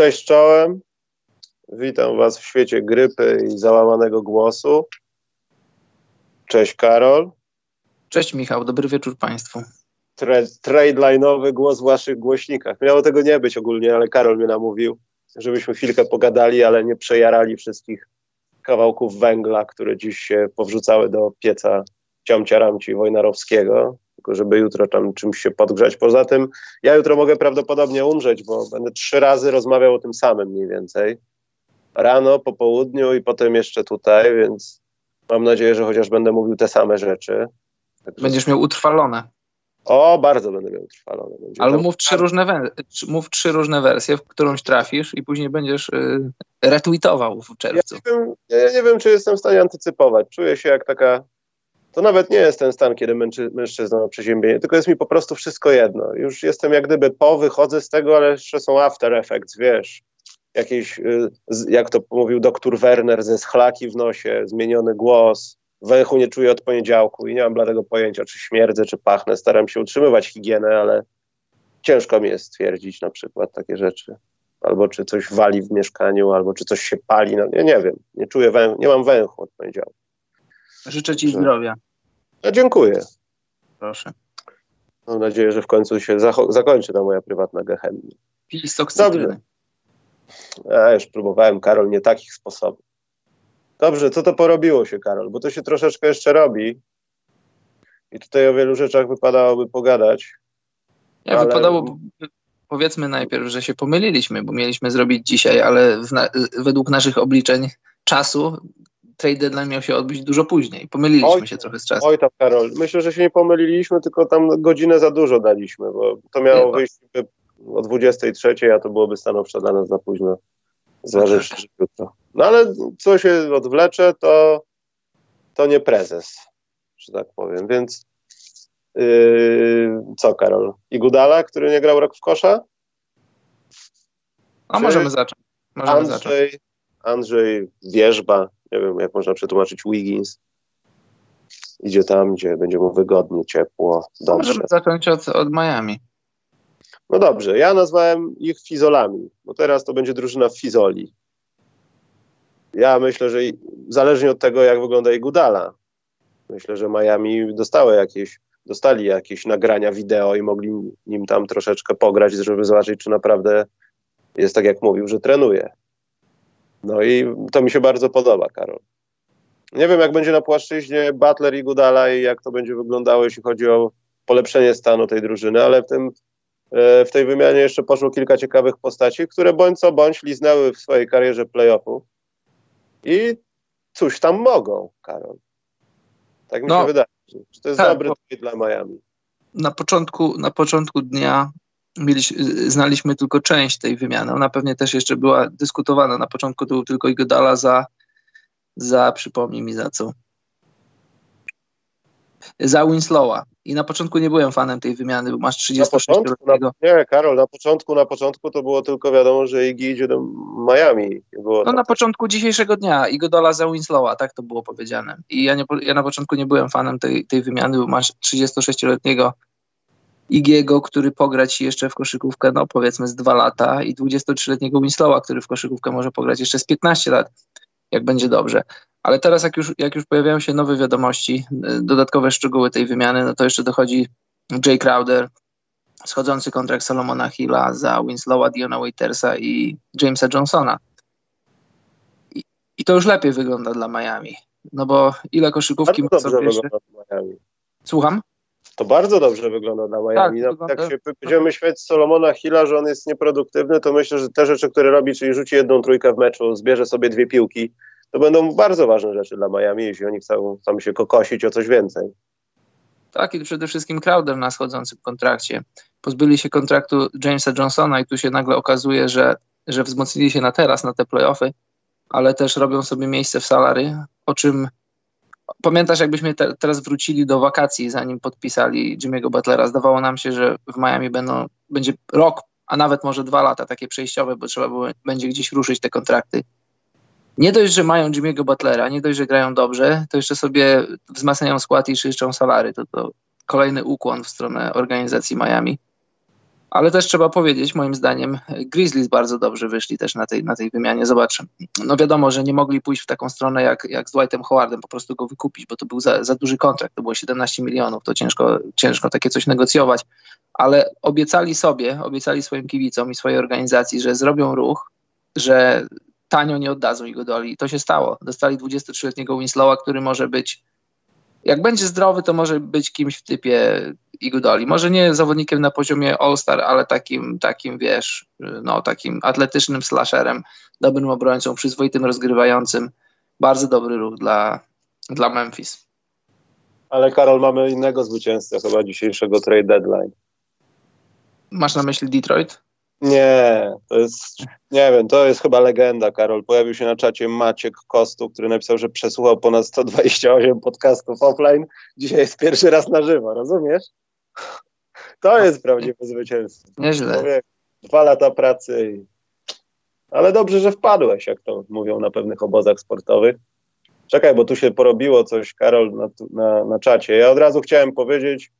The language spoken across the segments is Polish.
Cześć czołem. Witam Was w świecie grypy i załamanego głosu. Cześć Karol. Cześć Michał, dobry wieczór Państwu. Trade line'owy głos w Waszych głośnikach. Miało tego nie być ogólnie, ale Karol mnie namówił, żebyśmy chwilkę pogadali, ale nie przejarali wszystkich kawałków węgla, które dziś się powrzucały do pieca ciomcia Ramci Wojnarowskiego tylko żeby jutro tam czymś się podgrzać. Poza tym ja jutro mogę prawdopodobnie umrzeć, bo będę trzy razy rozmawiał o tym samym mniej więcej. Rano, po południu i potem jeszcze tutaj, więc mam nadzieję, że chociaż będę mówił te same rzeczy. Także... Będziesz miał utrwalone. O, bardzo będę miał utrwalone. Będzie Ale mów trzy, różne mów trzy różne wersje, w którąś trafisz i później będziesz y, retweetował w czerwcu. Ja nie, wiem, ja nie wiem, czy jestem w stanie antycypować. Czuję się jak taka to nawet nie jest ten stan, kiedy męczy, mężczyzna ma przeziębienie, tylko jest mi po prostu wszystko jedno. Już jestem jak gdyby po, wychodzę z tego, ale jeszcze są after effects, wiesz. Jakieś, y, jak to mówił doktor Werner, ze schlaki w nosie, zmieniony głos, węchu nie czuję od poniedziałku i nie mam bladego pojęcia, czy śmierdzę, czy pachnę. Staram się utrzymywać higienę, ale ciężko mi jest stwierdzić na przykład takie rzeczy. Albo czy coś wali w mieszkaniu, albo czy coś się pali. No, nie, wiem, nie czuję węchu, nie mam węchu od poniedziałku. Życzę Ci zdrowia. No, dziękuję. Proszę. Mam nadzieję, że w końcu się zakończy ta moja prywatna gehenna. Pij sok Dobrze. Ja już próbowałem, Karol, nie takich sposobów. Dobrze, co to porobiło się, Karol? Bo to się troszeczkę jeszcze robi. I tutaj o wielu rzeczach wypadałoby pogadać. Ja ale... wypadało, powiedzmy najpierw, że się pomyliliśmy, bo mieliśmy zrobić dzisiaj, ale na, według naszych obliczeń czasu trade deadline miał się odbyć dużo później. Pomyliliśmy oj, się trochę z czasem. Oj tam, Karol, myślę, że się nie pomyliliśmy, tylko tam godzinę za dużo daliśmy, bo to miało nie, wyjść o 23, a to byłoby stanowczo dla nas za późno. Zważywszy, że jutro. No ale co się odwlecze, to, to nie prezes, że tak powiem. Więc yy, co, Karol? I Gudala, który nie grał rok w kosza? A możemy zacząć. Możemy Andrzej, zacząć. Andrzej Wierzba, nie wiem jak można przetłumaczyć Wiggins. Idzie tam, gdzie będzie mu wygodnie, ciepło, dobrze. Możemy zacząć od, od Miami. No dobrze, ja nazwałem ich fizolami, bo teraz to będzie drużyna fizoli. Ja myślę, że zależnie od tego, jak wygląda ich Gudala, myślę, że Miami dostały jakieś, dostali jakieś nagrania wideo i mogli nim tam troszeczkę pograć, żeby zobaczyć, czy naprawdę jest tak, jak mówił, że trenuje. No i to mi się bardzo podoba, Karol. Nie wiem, jak będzie na płaszczyźnie Butler i Gudala i jak to będzie wyglądało, jeśli chodzi o polepszenie stanu tej drużyny, ale w, tym, e, w tej wymianie jeszcze poszło kilka ciekawych postaci, które bądź co bądź liznęły w swojej karierze playoffów i cóż tam mogą, Karol. Tak mi no, się wydaje, że to jest tak, dobry tweet dla Miami. Na początku, na początku dnia mieliśmy, znaliśmy tylko część tej wymiany. Ona pewnie też jeszcze była dyskutowana. Na początku to był tylko Igodala za, za, przypomnij mi za co, za Winslowa. I na początku nie byłem fanem tej wymiany, bo masz 36-letniego. Nie, Karol, na początku, na początku to było tylko wiadomo, że Igi idzie do Miami. no tak. na początku dzisiejszego dnia Igodola za Winslowa, tak to było powiedziane. I ja, nie, ja na początku nie byłem fanem tej, tej wymiany, bo masz 36-letniego Igiego, który pogra ci jeszcze w koszykówkę, no powiedzmy z dwa lata i 23-letniego Winslowa, który w koszykówkę może pograć jeszcze z 15 lat, jak będzie dobrze. Ale teraz jak już, jak już pojawiają się nowe wiadomości, y, dodatkowe szczegóły tej wymiany, no to jeszcze dochodzi Jay Crowder, schodzący kontrakt Salomona Hilla za Winslowa, Diona Waitersa i Jamesa Johnsona. I, I, to już lepiej wygląda dla Miami. No bo ile koszykówki... Bardzo dobrze wygląda Miami. Słucham? To bardzo dobrze wygląda dla Miami. Tak, no, jak się będziemy świecić Solomona Hilla, że on jest nieproduktywny, to myślę, że te rzeczy, które robi, czyli rzuci jedną trójkę w meczu, zbierze sobie dwie piłki, to będą bardzo ważne rzeczy dla Miami, jeśli oni chcą, chcą się kokosić o coś więcej. Tak, i przede wszystkim Crowder na schodzącym kontrakcie. Pozbyli się kontraktu Jamesa Johnsona i tu się nagle okazuje, że, że wzmocnili się na teraz, na te playoffy, ale też robią sobie miejsce w salary, o czym Pamiętasz, jakbyśmy te, teraz wrócili do wakacji, zanim podpisali Jimmy'ego Butlera? Zdawało nam się, że w Miami będą, będzie rok, a nawet może dwa lata takie przejściowe, bo trzeba było, będzie gdzieś ruszyć te kontrakty. Nie dość, że mają Jimmy'ego Butlera, nie dość, że grają dobrze, to jeszcze sobie wzmacniają skład i czyszczą salary. To, to kolejny ukłon w stronę organizacji Miami. Ale też trzeba powiedzieć, moim zdaniem, Grizzlies bardzo dobrze wyszli też na tej, na tej wymianie. Zobacz, no wiadomo, że nie mogli pójść w taką stronę jak, jak z Dwightem Howardem, po prostu go wykupić, bo to był za, za duży kontrakt, to było 17 milionów, to ciężko, ciężko takie coś negocjować, ale obiecali sobie, obiecali swoim kibicom i swojej organizacji, że zrobią ruch, że tanio nie oddadzą jego doli. I to się stało. Dostali 23-letniego Winslowa, który może być jak będzie zdrowy, to może być kimś w typie Igudoli. Może nie zawodnikiem na poziomie All-Star, ale takim, takim, wiesz, no takim atletycznym slasherem, dobrym obrońcą, przyzwoitym rozgrywającym. Bardzo dobry ruch dla, dla Memphis. Ale Karol, mamy innego zwycięzcę chyba dzisiejszego trade deadline. Masz na myśli Detroit? Nie, to jest, nie wiem, to jest chyba legenda, Karol. Pojawił się na czacie Maciek Kostu, który napisał, że przesłuchał ponad 128 podcastów offline. Dzisiaj jest pierwszy raz na żywo, rozumiesz? To jest prawdziwe zwycięstwo. Nieźle. dwa lata pracy. I... Ale dobrze, że wpadłeś, jak to mówią na pewnych obozach sportowych. Czekaj, bo tu się porobiło coś, Karol, na, na, na czacie. Ja od razu chciałem powiedzieć,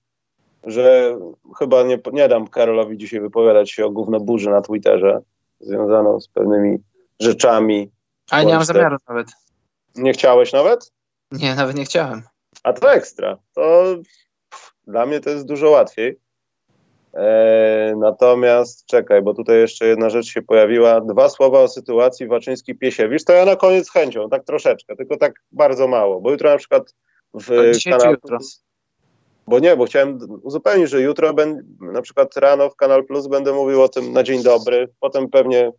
że chyba nie, nie dam Karolowi dzisiaj wypowiadać się o gównoburzy na Twitterze, związaną z pewnymi rzeczami. A nie mam zamiaru nawet. Nie chciałeś nawet? Nie, nawet nie chciałem. A to ekstra. To pff, dla mnie to jest dużo łatwiej. E, natomiast czekaj, bo tutaj jeszcze jedna rzecz się pojawiła. Dwa słowa o sytuacji Waczyński-Piesiewicz. To ja na koniec chęcią, tak troszeczkę, tylko tak bardzo mało, bo jutro na przykład w kanale, bo nie, bo chciałem uzupełnić, że jutro ben, na przykład rano w Kanal Plus będę mówił o tym na dzień dobry, potem pewnie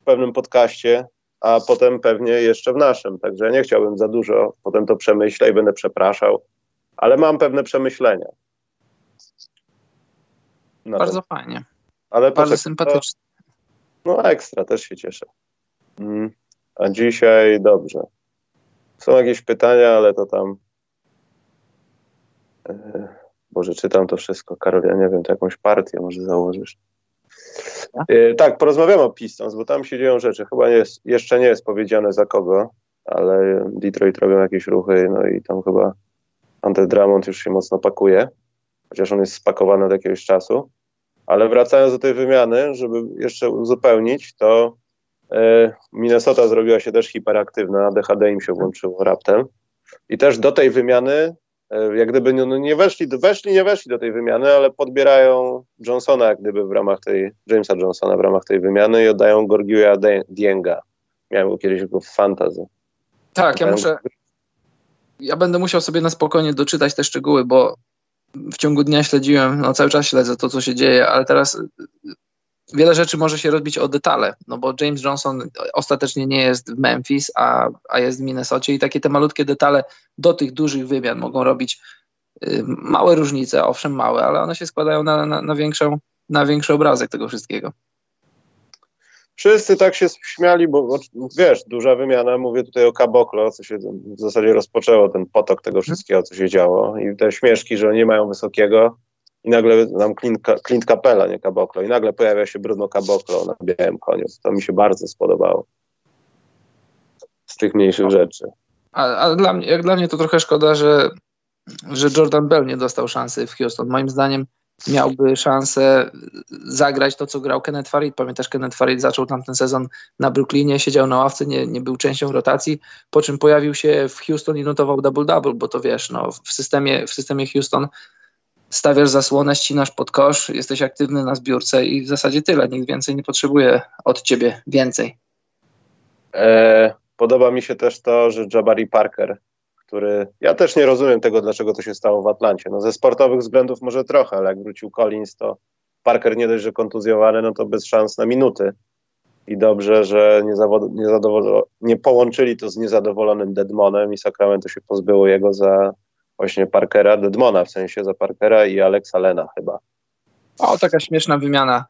w pewnym podcaście, a potem pewnie jeszcze w naszym. Także nie chciałbym za dużo, potem to przemyślę i będę przepraszał, ale mam pewne przemyślenia. No Bardzo fajnie. Ale Bardzo sympatycznie. no ekstra, też się cieszę. Mm. A dzisiaj dobrze. Są jakieś pytania, ale to tam Boże, czytam to wszystko. Karol, ja nie wiem, to jakąś partię może założysz. E, tak, porozmawiamy o Pistons, bo tam się dzieją rzeczy. Chyba nie jest, jeszcze nie jest powiedziane za kogo, ale Detroit robią jakieś ruchy, no i tam chyba Ante Drummond już się mocno pakuje, chociaż on jest spakowany od jakiegoś czasu. Ale wracając do tej wymiany, żeby jeszcze uzupełnić, to e, Minnesota zrobiła się też hiperaktywna, DHD im się włączyło raptem. I też do tej wymiany E, jak gdyby no, no, nie weszli, weszli, nie weszli do tej wymiany, ale podbierają Johnsona jak gdyby w ramach tej, Jamesa Johnsona w ramach tej wymiany i oddają Gorgiuja Dienga. Miałem go kiedyś w fantazy. Tak, ja muszę, ja będę musiał sobie na spokojnie doczytać te szczegóły, bo w ciągu dnia śledziłem, no cały czas śledzę to, co się dzieje, ale teraz wiele rzeczy może się rozbić o detale, no bo James Johnson ostatecznie nie jest w Memphis, a, a jest w Minnesocie i takie te malutkie detale do tych dużych wymian mogą robić y, małe różnice, owszem małe, ale one się składają na, na, na, większą, na większy obrazek tego wszystkiego. Wszyscy tak się śmiali, bo wiesz, duża wymiana, mówię tutaj o Caboclo, co się w zasadzie rozpoczęło, ten potok tego wszystkiego, co się działo i te śmieszki, że nie mają wysokiego, i nagle nam Clint, Capella, nie Caboclo, i nagle pojawia się Bruno Caboclo na białym koniu. To mi się bardzo spodobało. Z tych mniejszych rzeczy. A, a dla mnie, jak dla mnie to trochę szkoda, że, że Jordan Bell nie dostał szansy w Houston. Moim zdaniem miałby szansę zagrać to, co grał Kenneth Farid. Pamiętasz, Kenneth Farid zaczął tamten sezon na Brooklynie, siedział na ławce, nie, nie był częścią rotacji, po czym pojawił się w Houston i notował double-double, bo to wiesz, no, w, systemie, w systemie Houston stawiasz zasłonę, ścinasz pod kosz, jesteś aktywny na zbiórce i w zasadzie tyle. Nikt więcej nie potrzebuje od ciebie więcej. E, podoba mi się też to, że Jabari Parker, który. Ja też nie rozumiem tego, dlaczego to się stało w Atlancie. No ze sportowych względów może trochę, ale jak wrócił Collins, to Parker nie dość, że kontuzjowany, no to bez szans na minuty. I dobrze, że nie, nie, nie połączyli to z niezadowolonym Deadmonem i Sacramento się pozbyło jego za właśnie Parkera, Dedmona w sensie za Parkera i Alexa Lena chyba. O, taka śmieszna wymiana.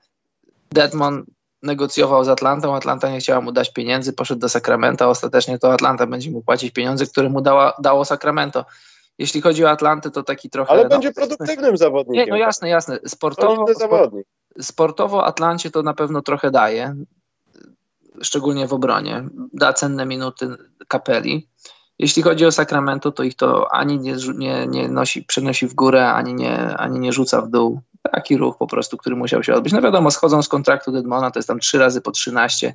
Deadmon negocjował z Atlantą, Atlanta nie chciała mu dać pieniędzy, poszedł do Sacramento, ostatecznie to Atlanta będzie mu płacić pieniądze, które mu dała, dało Sacramento. Jeśli chodzi o Atlantę, to taki trochę... Ale no, będzie produktywnym zawodnikiem. Nie, no jasne, jasne. Sportowo, sportowo Atlancie to na pewno trochę daje, szczególnie w obronie. Da cenne minuty kapeli. Jeśli chodzi o Sacramento, to ich to ani nie, nie, nie nosi, przenosi w górę, ani nie, ani nie rzuca w dół. Taki ruch po prostu, który musiał się odbyć. No wiadomo, schodzą z kontraktu Deadmona, to jest tam trzy razy po 13.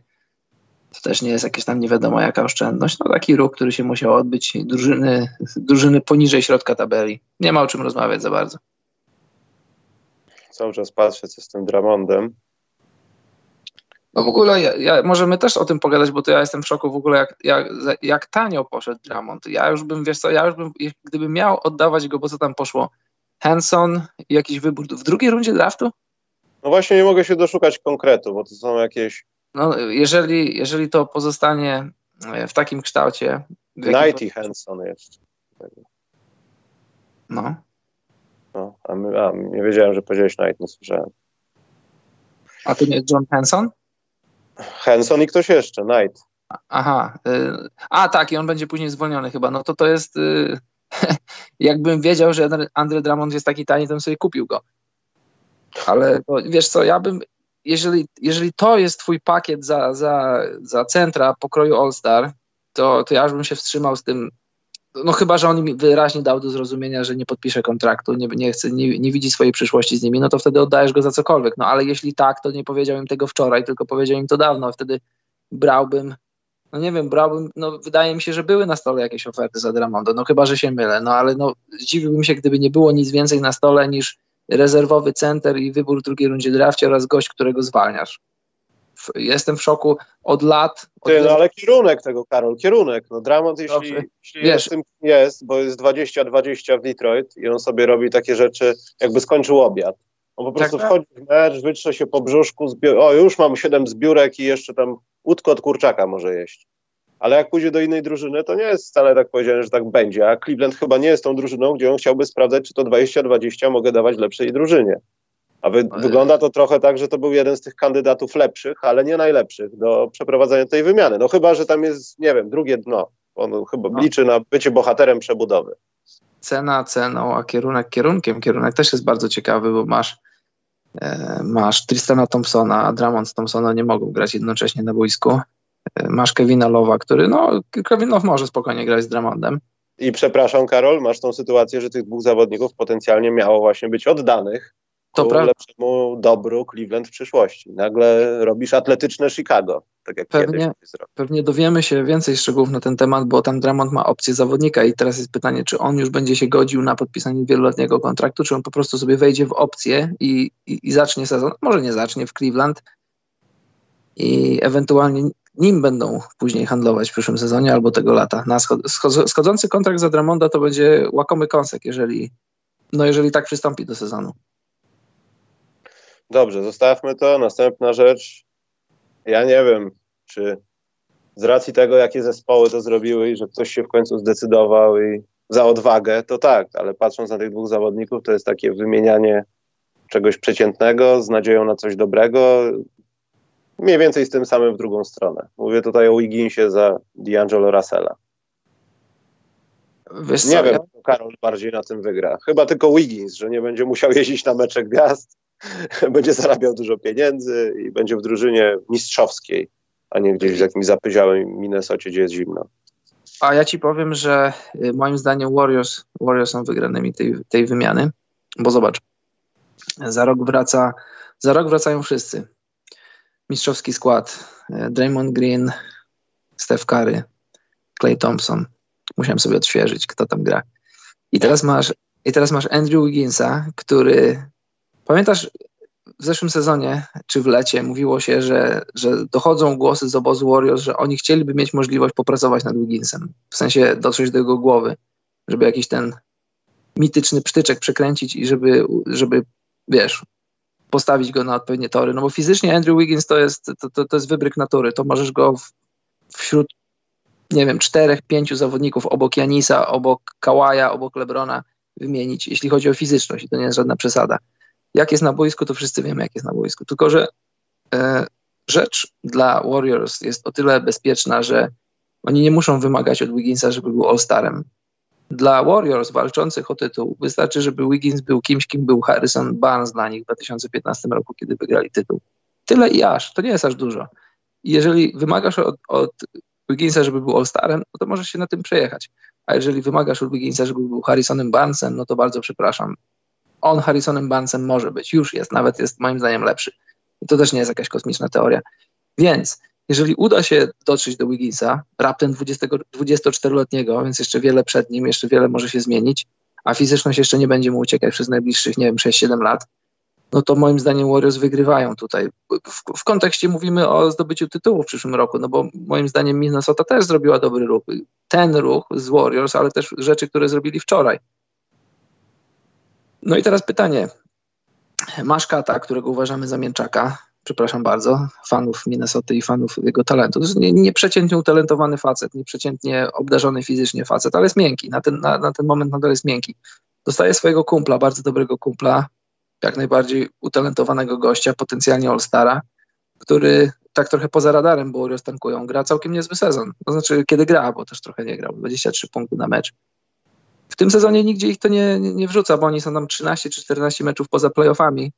To też nie jest jakieś tam nie wiadomo jaka oszczędność. No taki ruch, który się musiał odbyć. Drużyny, drużyny poniżej środka tabeli. Nie ma o czym rozmawiać za bardzo. Cały czas patrzę, co z tym Dramondem. No w ogóle ja, ja, możemy też o tym pogadać, bo to ja jestem w szoku w ogóle, jak, jak, jak tanio poszedł Dramond. Ja już bym, wiesz co, ja już bym, gdybym miał oddawać go, bo co tam poszło, Hanson i jakiś wybór w drugiej rundzie draftu? No właśnie nie mogę się doszukać konkretu, bo to są jakieś... No jeżeli, jeżeli to pozostanie e, w takim kształcie... W Knight i Hanson jeszcze. No. No, a, my, a nie wiedziałem, że powiedziałeś Knight, nie słyszałem. A to nie jest John Hanson? Hanson i ktoś jeszcze, Knight. Aha. Y, a tak, i on będzie później zwolniony chyba. No to to jest... Y, jakbym wiedział, że Andre Drummond jest taki tani, to bym sobie kupił go. Ale wiesz co, ja bym... Jeżeli, jeżeli to jest twój pakiet za, za, za centra pokroju All-Star, to, to ja już bym się wstrzymał z tym no chyba, że on mi wyraźnie dał do zrozumienia, że nie podpisze kontraktu, nie, nie, chce, nie, nie widzi swojej przyszłości z nimi, no to wtedy oddajesz go za cokolwiek. No ale jeśli tak, to nie powiedział im tego wczoraj, tylko powiedział im to dawno. Wtedy brałbym, no nie wiem, brałbym, no wydaje mi się, że były na stole jakieś oferty za Dramondo, no chyba, że się mylę, no ale no zdziwiłbym się, gdyby nie było nic więcej na stole niż rezerwowy center i wybór w drugiej rundzie drafcie oraz gość, którego zwalniasz jestem w szoku od lat. Od Ty, no ale kierunek tego, Karol, kierunek. No Dramont, jeśli, jeśli Wiesz, jest tym jest, bo jest 20-20 w Detroit i on sobie robi takie rzeczy, jakby skończył obiad. On po prostu tak, wchodzi w mecz, wytrze się po brzuszku, o już mam 7 zbiórek i jeszcze tam łódko od kurczaka może jeść. Ale jak pójdzie do innej drużyny, to nie jest wcale tak powiedziane, że tak będzie. A Cleveland chyba nie jest tą drużyną, gdzie on chciałby sprawdzać, czy to 20-20 mogę dawać lepszej drużynie. A wy, wygląda to trochę tak, że to był jeden z tych kandydatów lepszych, ale nie najlepszych do przeprowadzenia tej wymiany. No chyba, że tam jest, nie wiem, drugie dno. On chyba no. liczy na bycie bohaterem przebudowy. Cena ceną, a kierunek kierunkiem. Kierunek też jest bardzo ciekawy, bo masz e, masz Tristana Thompsona, a Dramont Thompsona nie mogą grać jednocześnie na boisku. E, masz Kevina Lowa, który, no, Kevin Love może spokojnie grać z Dramondem. I przepraszam, Karol, masz tą sytuację, że tych dwóch zawodników potencjalnie miało właśnie być oddanych to lepszemu dobru Cleveland w przyszłości. Nagle robisz atletyczne Chicago, tak jak pewnie, Pewnie dowiemy się więcej szczegółów na ten temat, bo tam Dramont ma opcję zawodnika i teraz jest pytanie, czy on już będzie się godził na podpisanie wieloletniego kontraktu, czy on po prostu sobie wejdzie w opcję i, i, i zacznie sezon, może nie zacznie w Cleveland i ewentualnie nim będą później handlować w przyszłym sezonie albo tego lata. Na schodzący kontrakt za Dramonda to będzie łakomy kąsek, jeżeli, no jeżeli tak przystąpi do sezonu. Dobrze, zostawmy to. Następna rzecz. Ja nie wiem, czy z racji tego, jakie zespoły to zrobiły i że ktoś się w końcu zdecydował i za odwagę, to tak, ale patrząc na tych dwóch zawodników, to jest takie wymienianie czegoś przeciętnego z nadzieją na coś dobrego. Mniej więcej z tym samym w drugą stronę. Mówię tutaj o Wigginsie za D'Angelo Russella. Wiesz nie wiem. Karol bardziej na tym wygra. Chyba tylko Wiggins, że nie będzie musiał jeździć na mecze gwiazd będzie zarabiał dużo pieniędzy i będzie w drużynie mistrzowskiej, a nie gdzieś w jakimś zapyziałym Minnesocie, gdzie jest zimno. A ja ci powiem, że y, moim zdaniem Warriors, Warriors są wygranymi tej, tej wymiany, bo zobacz, za rok wraca, za rok wracają wszyscy. Mistrzowski skład, y, Draymond Green, Steph Curry, Clay Thompson. Musiałem sobie odświeżyć, kto tam gra. I teraz masz, i teraz masz Andrew Wigginsa, który Pamiętasz, w zeszłym sezonie, czy w lecie, mówiło się, że, że dochodzą głosy z obozu Warriors, że oni chcieliby mieć możliwość popracować nad Wigginsem, w sensie dotrzeć do jego głowy, żeby jakiś ten mityczny psztyczek przekręcić i żeby, żeby wiesz, postawić go na odpowiednie tory. No bo fizycznie Andrew Wiggins to jest, to, to, to jest wybryk natury. To możesz go w, wśród, nie wiem, czterech, pięciu zawodników obok Janisa, obok Kawaja, obok Lebrona wymienić, jeśli chodzi o fizyczność i to nie jest żadna przesada jak jest na boisku, to wszyscy wiemy, jak jest na boisku. Tylko, że e, rzecz dla Warriors jest o tyle bezpieczna, że oni nie muszą wymagać od Wigginsa, żeby był All-Starem. Dla Warriors walczących o tytuł wystarczy, żeby Wiggins był kimś, kim był Harrison Barnes dla nich w 2015 roku, kiedy wygrali tytuł. Tyle i aż. To nie jest aż dużo. Jeżeli wymagasz od, od Wigginsa, żeby był All-Starem, no to możesz się na tym przejechać. A jeżeli wymagasz od Wigginsa, żeby był Harrisonem Barnesem, no to bardzo przepraszam on Harrisonem Barnesem może być, już jest, nawet jest moim zdaniem lepszy. I to też nie jest jakaś kosmiczna teoria. Więc jeżeli uda się dotrzeć do Wigginsa, raptem 20, 24-letniego, więc jeszcze wiele przed nim, jeszcze wiele może się zmienić, a fizyczność jeszcze nie będzie mu uciekać przez najbliższych, nie wiem, 6-7 lat, no to moim zdaniem Warriors wygrywają tutaj. W, w, kontekście mówimy o zdobyciu tytułu w przyszłym roku, no bo moim zdaniem Minnesota też zrobiła dobry ruch. Ten ruch z Warriors, ale też rzeczy, które zrobili wczoraj. No i teraz pytanie. Masz Kata, którego uważamy za mięczaka, przepraszam bardzo, fanów Minnesoty i fanów jego talentu. To jest nieprzeciętnie utalentowany facet, nieprzeciętnie obdarzony fizycznie facet, ale jest miękki. Na ten, na, na ten moment nadal jest miękki. Dostaje swojego kumpla, bardzo dobrego kumpla, jak najbardziej utalentowanego gościa, potencjalnie All-Stara, który tak trochę poza radarem, bo Warriors tankują, gra całkiem niezły sezon. To znaczy, kiedy gra, bo też trochę nie grał, 23 punkty na mecz. W tym sezonie nigdzie ich to nie, nie, wrzuca, bo oni są tam 13 czy 14 meczów poza playoffami.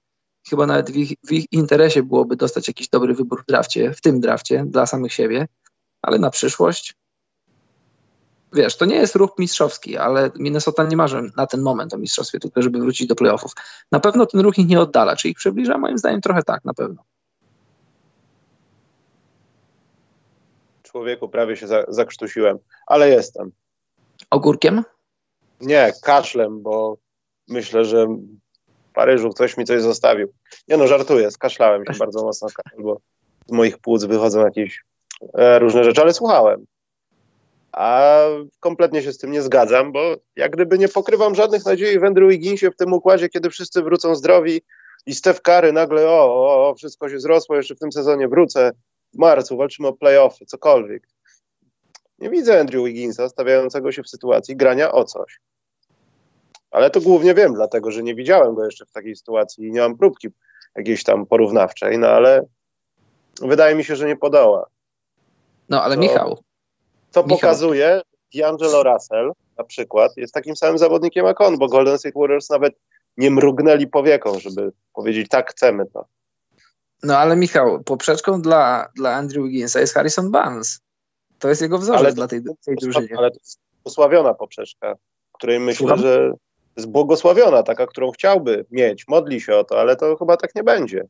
Chyba nawet w ich, w ich interesie byłoby dostać jakiś dobry wybór w drafcie, w tym drafcie, dla samych siebie, ale na przyszłość wiesz, to nie jest ruch mistrzowski, ale Minnesota nie marzy na ten moment o mistrzostwie, tylko żeby wrócić do playoffów. Na pewno ten ruch ich nie oddala, czy ich przybliża? Moim zdaniem trochę tak, na pewno. Człowieku, prawie się zakrztusiłem, ale jestem. Ogórkiem? Nie, kaszlem, bo myślę, że w Paryżu ktoś mi coś zostawił. Nie no, żartuję, skaszlałem się bardzo mocno, bo z moich płuc wychodzą jakieś e, różne rzeczy, ale słuchałem a kompletnie się z tym nie zgadzam, bo jak gdyby nie pokrywam żadnych nadziei w Andrew Wigginsie w tym układzie, kiedy wszyscy wrócą zdrowi i Steph Curry nagle o, o, o, wszystko się zrosło, jeszcze w tym sezonie wrócę, w marcu walczymy o playoffy, cokolwiek. Nie widzę Andrew Wigginsa stawiającego się w sytuacji grania o coś. Ale to głównie wiem, dlatego że nie widziałem go jeszcze w takiej sytuacji i nie mam próbki jakiejś tam porównawczej, no ale wydaje mi się, że nie podoła. No ale to... Michał, co Michał. pokazuje, D'Angelo Russell na przykład jest takim samym zawodnikiem jak on, bo Golden State Warriors nawet nie mrugnęli powieką, żeby powiedzieć tak, chcemy to. No ale Michał, poprzeczką dla, dla Andrew Wigginsa jest Harrison Barnes. To jest jego wzorzec ale dla tej, tej drużyny. Ale to jest błogosławiona poprzeczka, której myślę, Słucham? że jest błogosławiona, taka, którą chciałby mieć, modli się o to, ale to chyba tak nie będzie.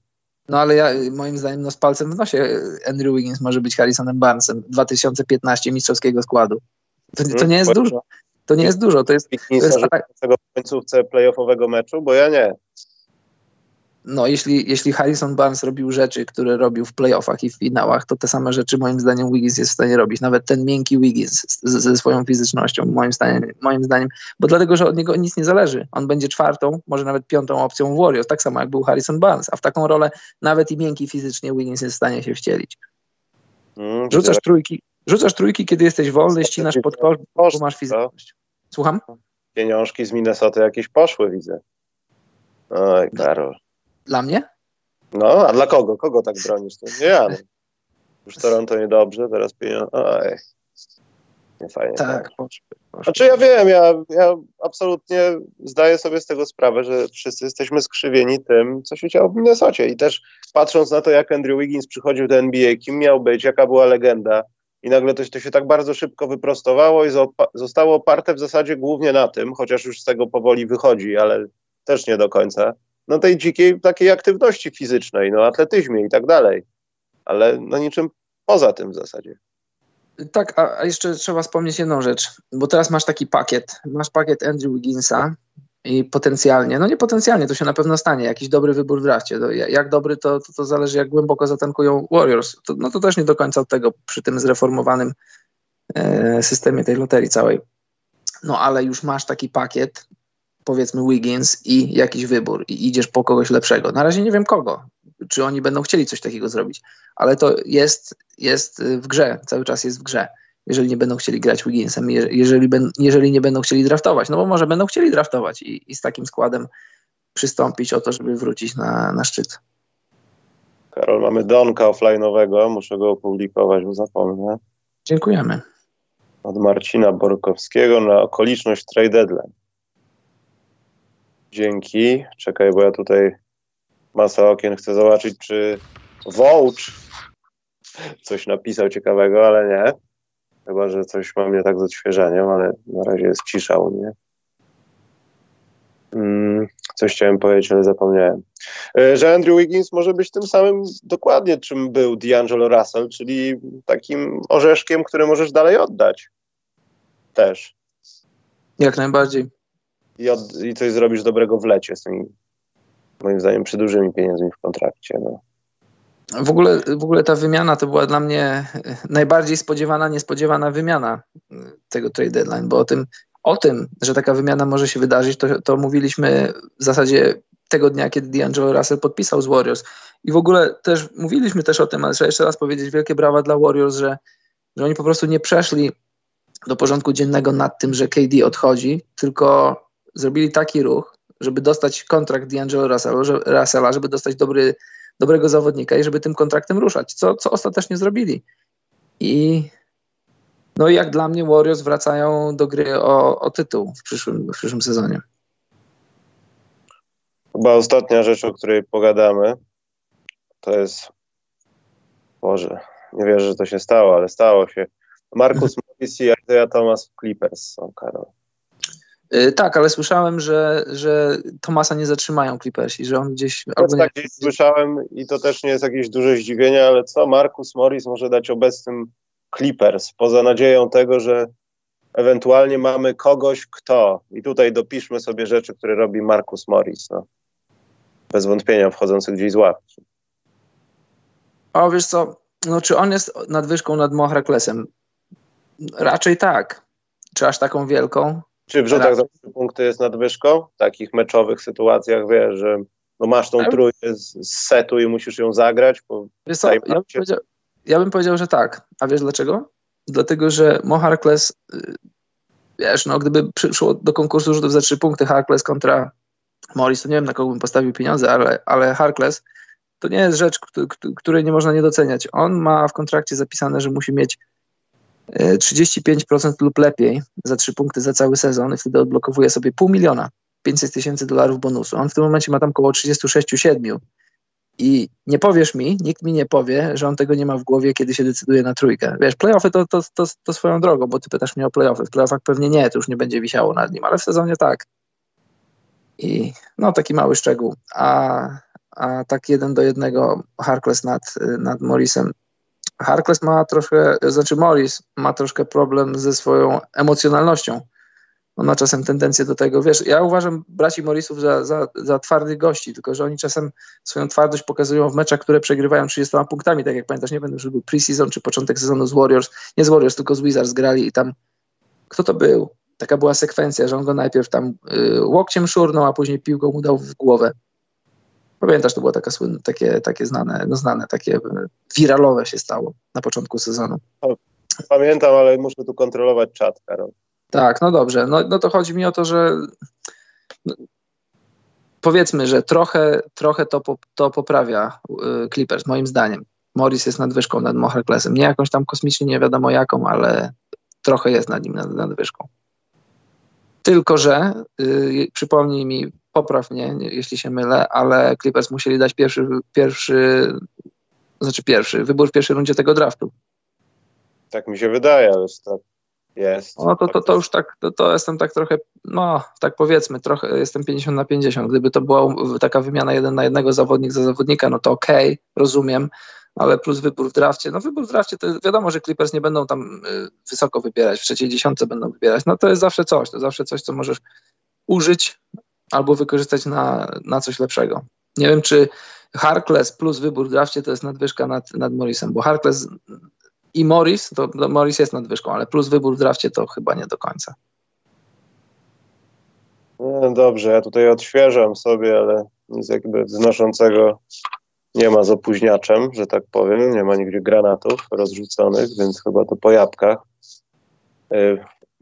No ale ja, moim zdaniem no, z palcem w nosie Andrew Wiggins może być Harrisonem Barnesem 2015 mistrzowskiego składu. To, to nie jest hmm, dużo. To nie jest dużo. To jest, to jest tak... w końcówce playoffowego meczu, bo ja nie no, jeśli, jeśli Harrison Barnes robił rzeczy, które robił w playoffach i w finałach, to te same rzeczy moim zdaniem Wiggins jest w stanie robić. Nawet ten miękki Wiggins ze swoją fizycznością, moim zdaniem, moim zdaniem, bo dlatego, że od niego nic nie zależy. On będzie czwartą, może nawet piątą opcją w Warriors, tak samo jak był Harrison Barnes, a w taką rolę nawet i miękki fizycznie Wiggins jest w stanie się wcielić. Mm, rzucasz trójki, rzucasz trójki, kiedy jesteś wolny, ścinasz pod kosz, bo masz fizyczność. Słucham? Pieniążki z Minnesota jakieś poszły, widzę. Oj, Karol. Dla mnie? No, a dla kogo? Kogo tak bronisz? To nie ja. No. Już Toronto niedobrze, teraz pieniądze. Oj. Nie fajnie. Tak, poszły. Znaczy ja wiem, ja, ja absolutnie zdaję sobie z tego sprawę, że wszyscy jesteśmy skrzywieni tym, co się działo w Minnesocie i też patrząc na to, jak Andrew Wiggins przychodził do NBA, kim miał być, jaka była legenda i nagle to, to się tak bardzo szybko wyprostowało i zostało oparte w zasadzie głównie na tym, chociaż już z tego powoli wychodzi, ale też nie do końca, no tej dzikiej takiej aktywności fizycznej, no atletyzmie i tak dalej. Ale no niczym poza tym w zasadzie. Tak, a, a jeszcze trzeba wspomnieć jedną rzecz, bo teraz masz taki pakiet, masz pakiet Andrew Wigginsa i potencjalnie, no nie potencjalnie, to się na pewno stanie, jakiś dobry wybór w drafcie. To jak dobry, to, to, to zależy jak głęboko zatankują Warriors. To, no to też nie do końca od tego przy tym zreformowanym e, systemie tej loterii całej. No ale już masz taki pakiet, powiedzmy Wiggins i jakiś wybór i idziesz po kogoś lepszego. Na razie nie wiem kogo, czy oni będą chcieli coś takiego zrobić, ale to jest, jest w grze, cały czas jest w grze, jeżeli nie będą chcieli grać Wigginsem, jeżeli, jeżeli nie będą chcieli draftować, no bo może będą chcieli draftować i, i z takim składem przystąpić o to, żeby wrócić na, na szczyt. Karol, mamy Donka offline'owego, muszę go opublikować, bo zapomnę. Dziękujemy. Od Marcina Borkowskiego na okoliczność trade deadline. Dzięki. Czekaj, bo ja tutaj masa okien chcę zobaczyć, czy Wołcz coś napisał ciekawego, ale nie. Chyba, że coś ma mnie tak z odświeżeniem, ale na razie jest cisza u mnie. Hmm, Coś chciałem powiedzieć, ale zapomniałem. E, że Andrew Wiggins może być tym samym dokładnie, czym był D'Angelo Russell, czyli takim orzeszkiem, który możesz dalej oddać. Też. Jak najbardziej. I, od, i coś zrobisz dobrego w lecie z tymi, moim zdaniem, przy dużymi pieniędzmi w kontrakcie. No. W ogóle, w ogóle ta wymiana to była dla mnie najbardziej spodziewana, niespodziewana wymiana tego trade deadline, bo o tym, o tym, że taka wymiana może się wydarzyć, to, to mówiliśmy w zasadzie tego dnia, kiedy D'Angelo Russell podpisał z Warriors. I w ogóle też mówiliśmy też o tym, ale trzeba jeszcze raz powiedzieć wielkie brawa dla Warriors, że, że oni po prostu nie przeszli do porządku dziennego nad tym, że KD odchodzi, tylko zrobili taki ruch, żeby dostać kontrakt D'Angelo Russella, żeby dostać dobry, dobrego zawodnika i żeby tym kontraktem ruszać, co, co ostatecznie zrobili. I no jak dla mnie Warriors wracają do gry o, o tytuł w przyszłym, w przyszłym sezonie. Chyba ostatnia rzecz, o której pogadamy, to jest Boże, nie wierzę, że to się stało, ale stało się. Marcus Morris i Isaiah Thomas Clippers są, Karol. Yy, tak, ale słyszałem, że, że Tomasa nie zatrzymają Clippersi, że on gdzieś... To albo tak gdzieś słyszałem i to też nie jest jakieś duże zdziwienie, ale co Marcus Morris może dać obecnym Clippers, poza nadzieją tego, że ewentualnie mamy kogoś, kto, i tutaj dopiszmy sobie rzeczy, które robi Marcus Morris, no. bez wątpienia wchodzący gdzieś z ławki. O, wiesz co, no czy on jest nadwyżką nad Mohraklesem? Raczej tak. Czy aż taką wielką? Czy w rzutach za trzy punkty jest nadwyżką? W takich meczowych sytuacjach, wiesz, że no masz tą trójkę z, z setu i musisz ją zagrać. Wiesz co, ja bym, powiedział, ja bym powiedział, że tak. A wiesz dlaczego? Dlatego, że Mo Harkless, y, wiesz, no gdyby przyszło do konkursu rzutów za trzy punkty Harkless kontra Morris, to nie wiem na kogo bym postawił pieniądze, ale, ale Harkless to nie jest rzecz, której nie można nie doceniać. On ma w kontrakcie zapisane, że musi mieć 35% y, lub lepiej za trzy punkty za cały sezon i wtedy odblokowuje sobie pół miliona, 500 tysięcy dolarów bonusu. On w tym momencie ma tam około 36-7 i nie powiesz mi, nikt mi nie powie, że on tego nie ma w głowie, kiedy się decyduje na trójkę. Wiesz, playoffy to, to, to, to swoją drogą, bo ty pytasz mnie o playoffy. W playoffach pewnie nie, to już nie będzie wisiało nad nim, ale w sezonie tak. I no taki mały szczegół. A, a tak jeden do jednego Harkless nad, nad Morrisem. Harkless ma troszkę, znaczy Morris ma troszkę problem ze swoją emocjonalnością on ma czasem tendencję do tego, wiesz, ja uważam braci Morrisów za, za, za twardych gości, tylko że oni czasem swoją twardość pokazują w meczach, które przegrywają 30 punktami, tak jak pamiętasz, nie będę, że był preseason czy początek sezonu z Warriors, nie z Warriors, tylko z Wizards grali i tam, kto to był? Taka była sekwencja, że on go najpierw tam y, łokciem szurnął, a później piłką mu dał w głowę. Pamiętasz, to było taka słynne, takie, takie znane, no znane, takie wiralowe się stało na początku sezonu. Pamiętam, ale muszę tu kontrolować czat, Karol. Tak, no dobrze. No, no to chodzi mi o to, że no, powiedzmy, że trochę, trochę to, to poprawia y, Clippers, moim zdaniem. Morris jest nadwyżką nad Moherklesem. Nie jakąś tam kosmicznie, nie wiadomo jaką, ale trochę jest nad nim nad, nadwyżką. Tylko, że y, przypomnij mi, popraw mnie, jeśli się mylę, ale Clippers musieli dać pierwszy, pierwszy, znaczy pierwszy, wybór w pierwszej rundzie tego draftu. Tak mi się wydaje, ale tak jest. No to, to, to już tak, to, to jestem tak trochę, no tak powiedzmy, trochę jestem 50 na 50. Gdyby to była taka wymiana jeden na jednego zawodnik za zawodnika, no to okej, okay, rozumiem, ale plus wybór w drafcie. No wybór w drafcie to wiadomo, że Clippers nie będą tam y, wysoko wybierać, w trzeciej dziesiątce będą wybierać. No to jest zawsze coś, to zawsze coś, co możesz użyć albo wykorzystać na, na coś lepszego. Nie wiem, czy Harkless plus wybór w drafcie to jest nadwyżka nad, nad Morrisem, bo Harkless i Morris, to, to Morris jest nadwyżką, ale plus wybór w drafcie to chyba nie do końca. No dobrze, ja tutaj odświeżam sobie, ale nic jakby znoszącego nie ma z opóźniaczem, że tak powiem. Nie ma nigdzie granatów rozrzuconych, więc chyba to po jabłkach.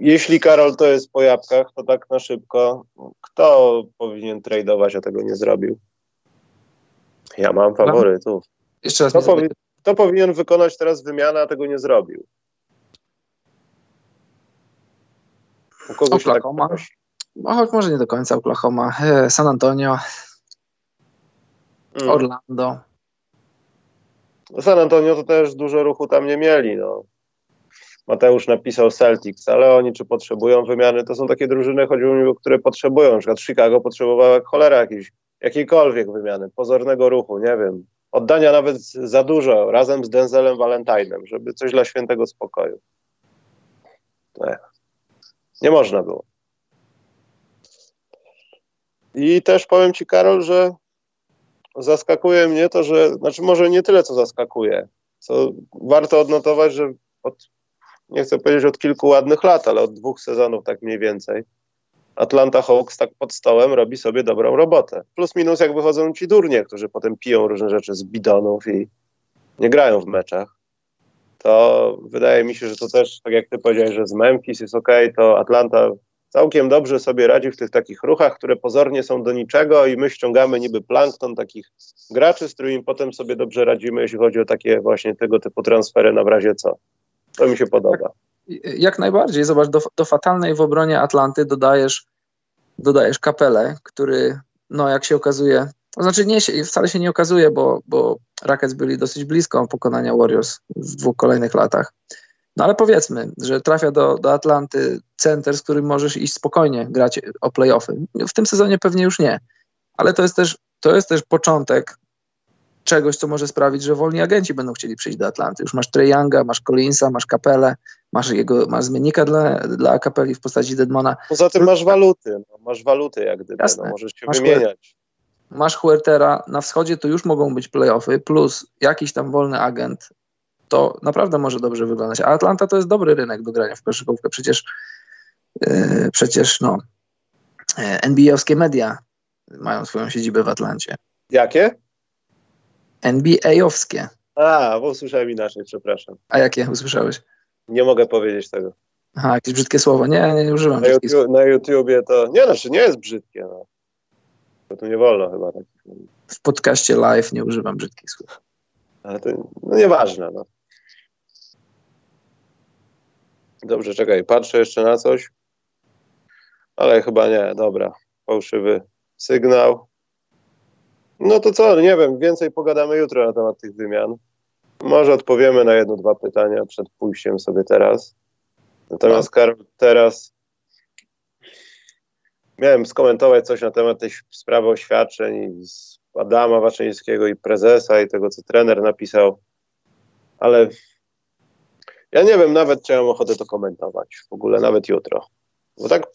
Jeśli Karol to jest po jabłkach, to tak na szybko, kto powinien tradeować, a tego nie zrobił? Ja mam faworytów. Jeszcze raz. Kto, powi kto powinien wykonać teraz wymianę, a tego nie zrobił? U tak Oklahoma. Tak no, może nie do końca Oklahoma. E, San Antonio. Mm. Orlando. San Antonio to też dużo ruchu tam nie mieli. No. Mateusz napisał Celtics, ale oni czy potrzebują wymiany, to są takie drużyny, chodziło mi które potrzebują. Na przykład Chicago potrzebowało cholera jakiejś, jakiejkolwiek wymiany, pozornego ruchu, nie wiem, oddania nawet za dużo, razem z Denzelem Valentine'em, żeby coś dla świętego spokoju. Nie, nie można było. I też powiem Ci, Karol, że zaskakuje mnie to, że, znaczy może nie tyle, co zaskakuje, co warto odnotować, że od, nie chcę powiedzieć od kilku ładnych lat, ale od dwóch sezonów tak mniej więcej, Atlanta Hawks tak pod stołem robi sobie dobrą robotę. Plus minus jak wychodzą ci durnie, którzy potem piją różne rzeczy z bidonów i nie grają w meczach. To wydaje mi się, że to też, tak jak ty powiedziałeś, że z Memphis jest ok, to Atlanta całkiem dobrze sobie radzi w tych takich ruchach, które pozornie są do niczego i my ściągamy niby plankton takich graczy, z którymi potem sobie dobrze radzimy, jeśli chodzi o takie właśnie tego typu transfery na w razie co. To mi się podoba. Jak najbardziej. Zobacz, do, do fatalnej w obronie Atlanty dodajesz, dodajesz kapelę, który, no jak się okazuje, to znaczy nie, wcale się nie okazuje, bo, bo Rockets byli dosyć blisko pokonania Warriors w dwóch kolejnych latach. No ale powiedzmy, że trafia do, do Atlanty center, z którym możesz iść spokojnie grać o playoffy. W tym sezonie pewnie już nie, ale to jest też, to jest też początek czegoś, co może sprawić, że wolni agenci będą chcieli przyjść do Atlanty. Już masz Trey Younga, masz Collinsa, masz Kapelę, masz jego, masz zmiennika dla, dla Kapeli w postaci Deadmona. Poza tym masz waluty, no, masz waluty jak gdyby, no, możesz się masz wymieniać. Masz Huertera, na wschodzie to już mogą być playoffy, plus jakiś tam wolny agent, to naprawdę może dobrze wyglądać. A Atlanta to jest dobry rynek do grania w koszykówkę. Przecież, yy, przecież no, yy, NBA-owskie media mają swoją siedzibę w Atlancie. Jakie? NBA-owskie. A, bo usłyszałem inaczej, przepraszam. A jakie usłyszałeś? Nie mogę powiedzieć tego. Aha, jakieś brzydkie słowo. Nie, nie, nie używam na YouTube, Na YouTubie to... Nie, znaczy nie jest brzydkie, no. To tu nie wolno chyba tak. W podcaście live nie używam brzydkich słów. Ale to no nieważne, no. Dobrze, czekaj, patrzę jeszcze na coś. Ale chyba nie, dobra. Fałszywy sygnał. No to co, nie wiem, więcej pogadamy jutro na temat tych wymian. Może odpowiemy na jedno, dwa pytania przed pójściem sobie teraz. Natomiast no. Karol, teraz miałem skomentować coś na temat tej sprawy oświadczeń z Adama Waczyńskiego i prezesa i tego, co trener napisał, ale ja nie wiem nawet, czy ja mam ochotę to komentować w ogóle, nawet jutro. Bo tak,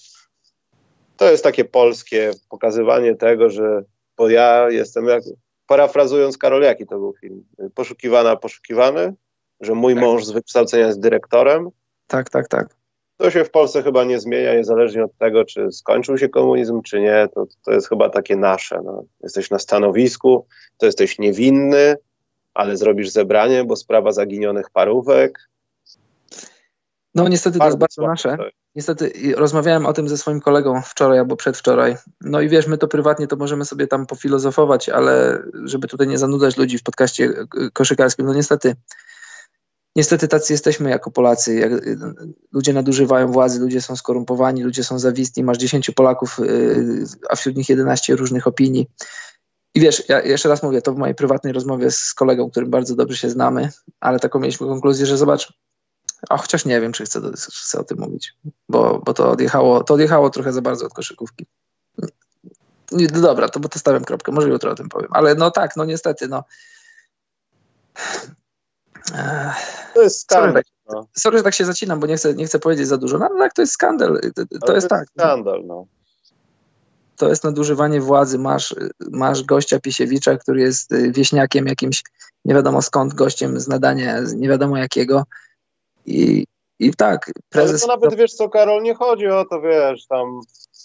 to jest takie polskie pokazywanie tego, że bo ja jestem, jak, parafrazując Karol, jaki to był film? Poszukiwana, poszukiwany? Że mój tak. mąż z wykształcenia jest dyrektorem? Tak, tak, tak. To się w Polsce chyba nie zmienia, niezależnie od tego, czy skończył się komunizm, czy nie. To, to jest chyba takie nasze. No. Jesteś na stanowisku, to jesteś niewinny, ale zrobisz zebranie, bo sprawa zaginionych parówek. No niestety to jest bardzo nasze. Niestety rozmawiałem o tym ze swoim kolegą wczoraj albo przedwczoraj. No i wiesz, my to prywatnie to możemy sobie tam pofilozofować, ale żeby tutaj nie zanudzać ludzi w podcaście koszykarskim, no niestety niestety tacy jesteśmy jako Polacy. Jak ludzie nadużywają władzy, ludzie są skorumpowani, ludzie są zawistni. Masz 10 Polaków, y, a wśród nich 11 różnych opinii. I wiesz, ja jeszcze raz mówię, to w mojej prywatnej rozmowie z kolegą, którym bardzo dobrze się znamy, ale taką mieliśmy konkluzję, że zobacz, a chociaż nie wiem, czy chcę, chcę o tym mówić, bo, bo to, odjechało, to odjechało trochę za bardzo od koszykówki. Nie, no dobra, to bo to stawiam kropkę, może jutro o tym powiem, ale no tak, no niestety, no. To jest skandal. Sorry, no. sorry, że tak się zacinam, bo nie chcę, nie chcę powiedzieć za dużo. No tak, to jest skandal. To, to jest, tak. Skandal, no. To jest nadużywanie władzy. Masz, masz gościa Pisiewicza, który jest wieśniakiem jakimś, nie wiadomo skąd, gościem z nadania, nie wiadomo jakiego. I, i tak, prezes... Ale to nawet, wiesz co, Karol, nie chodzi o to, wiesz, tam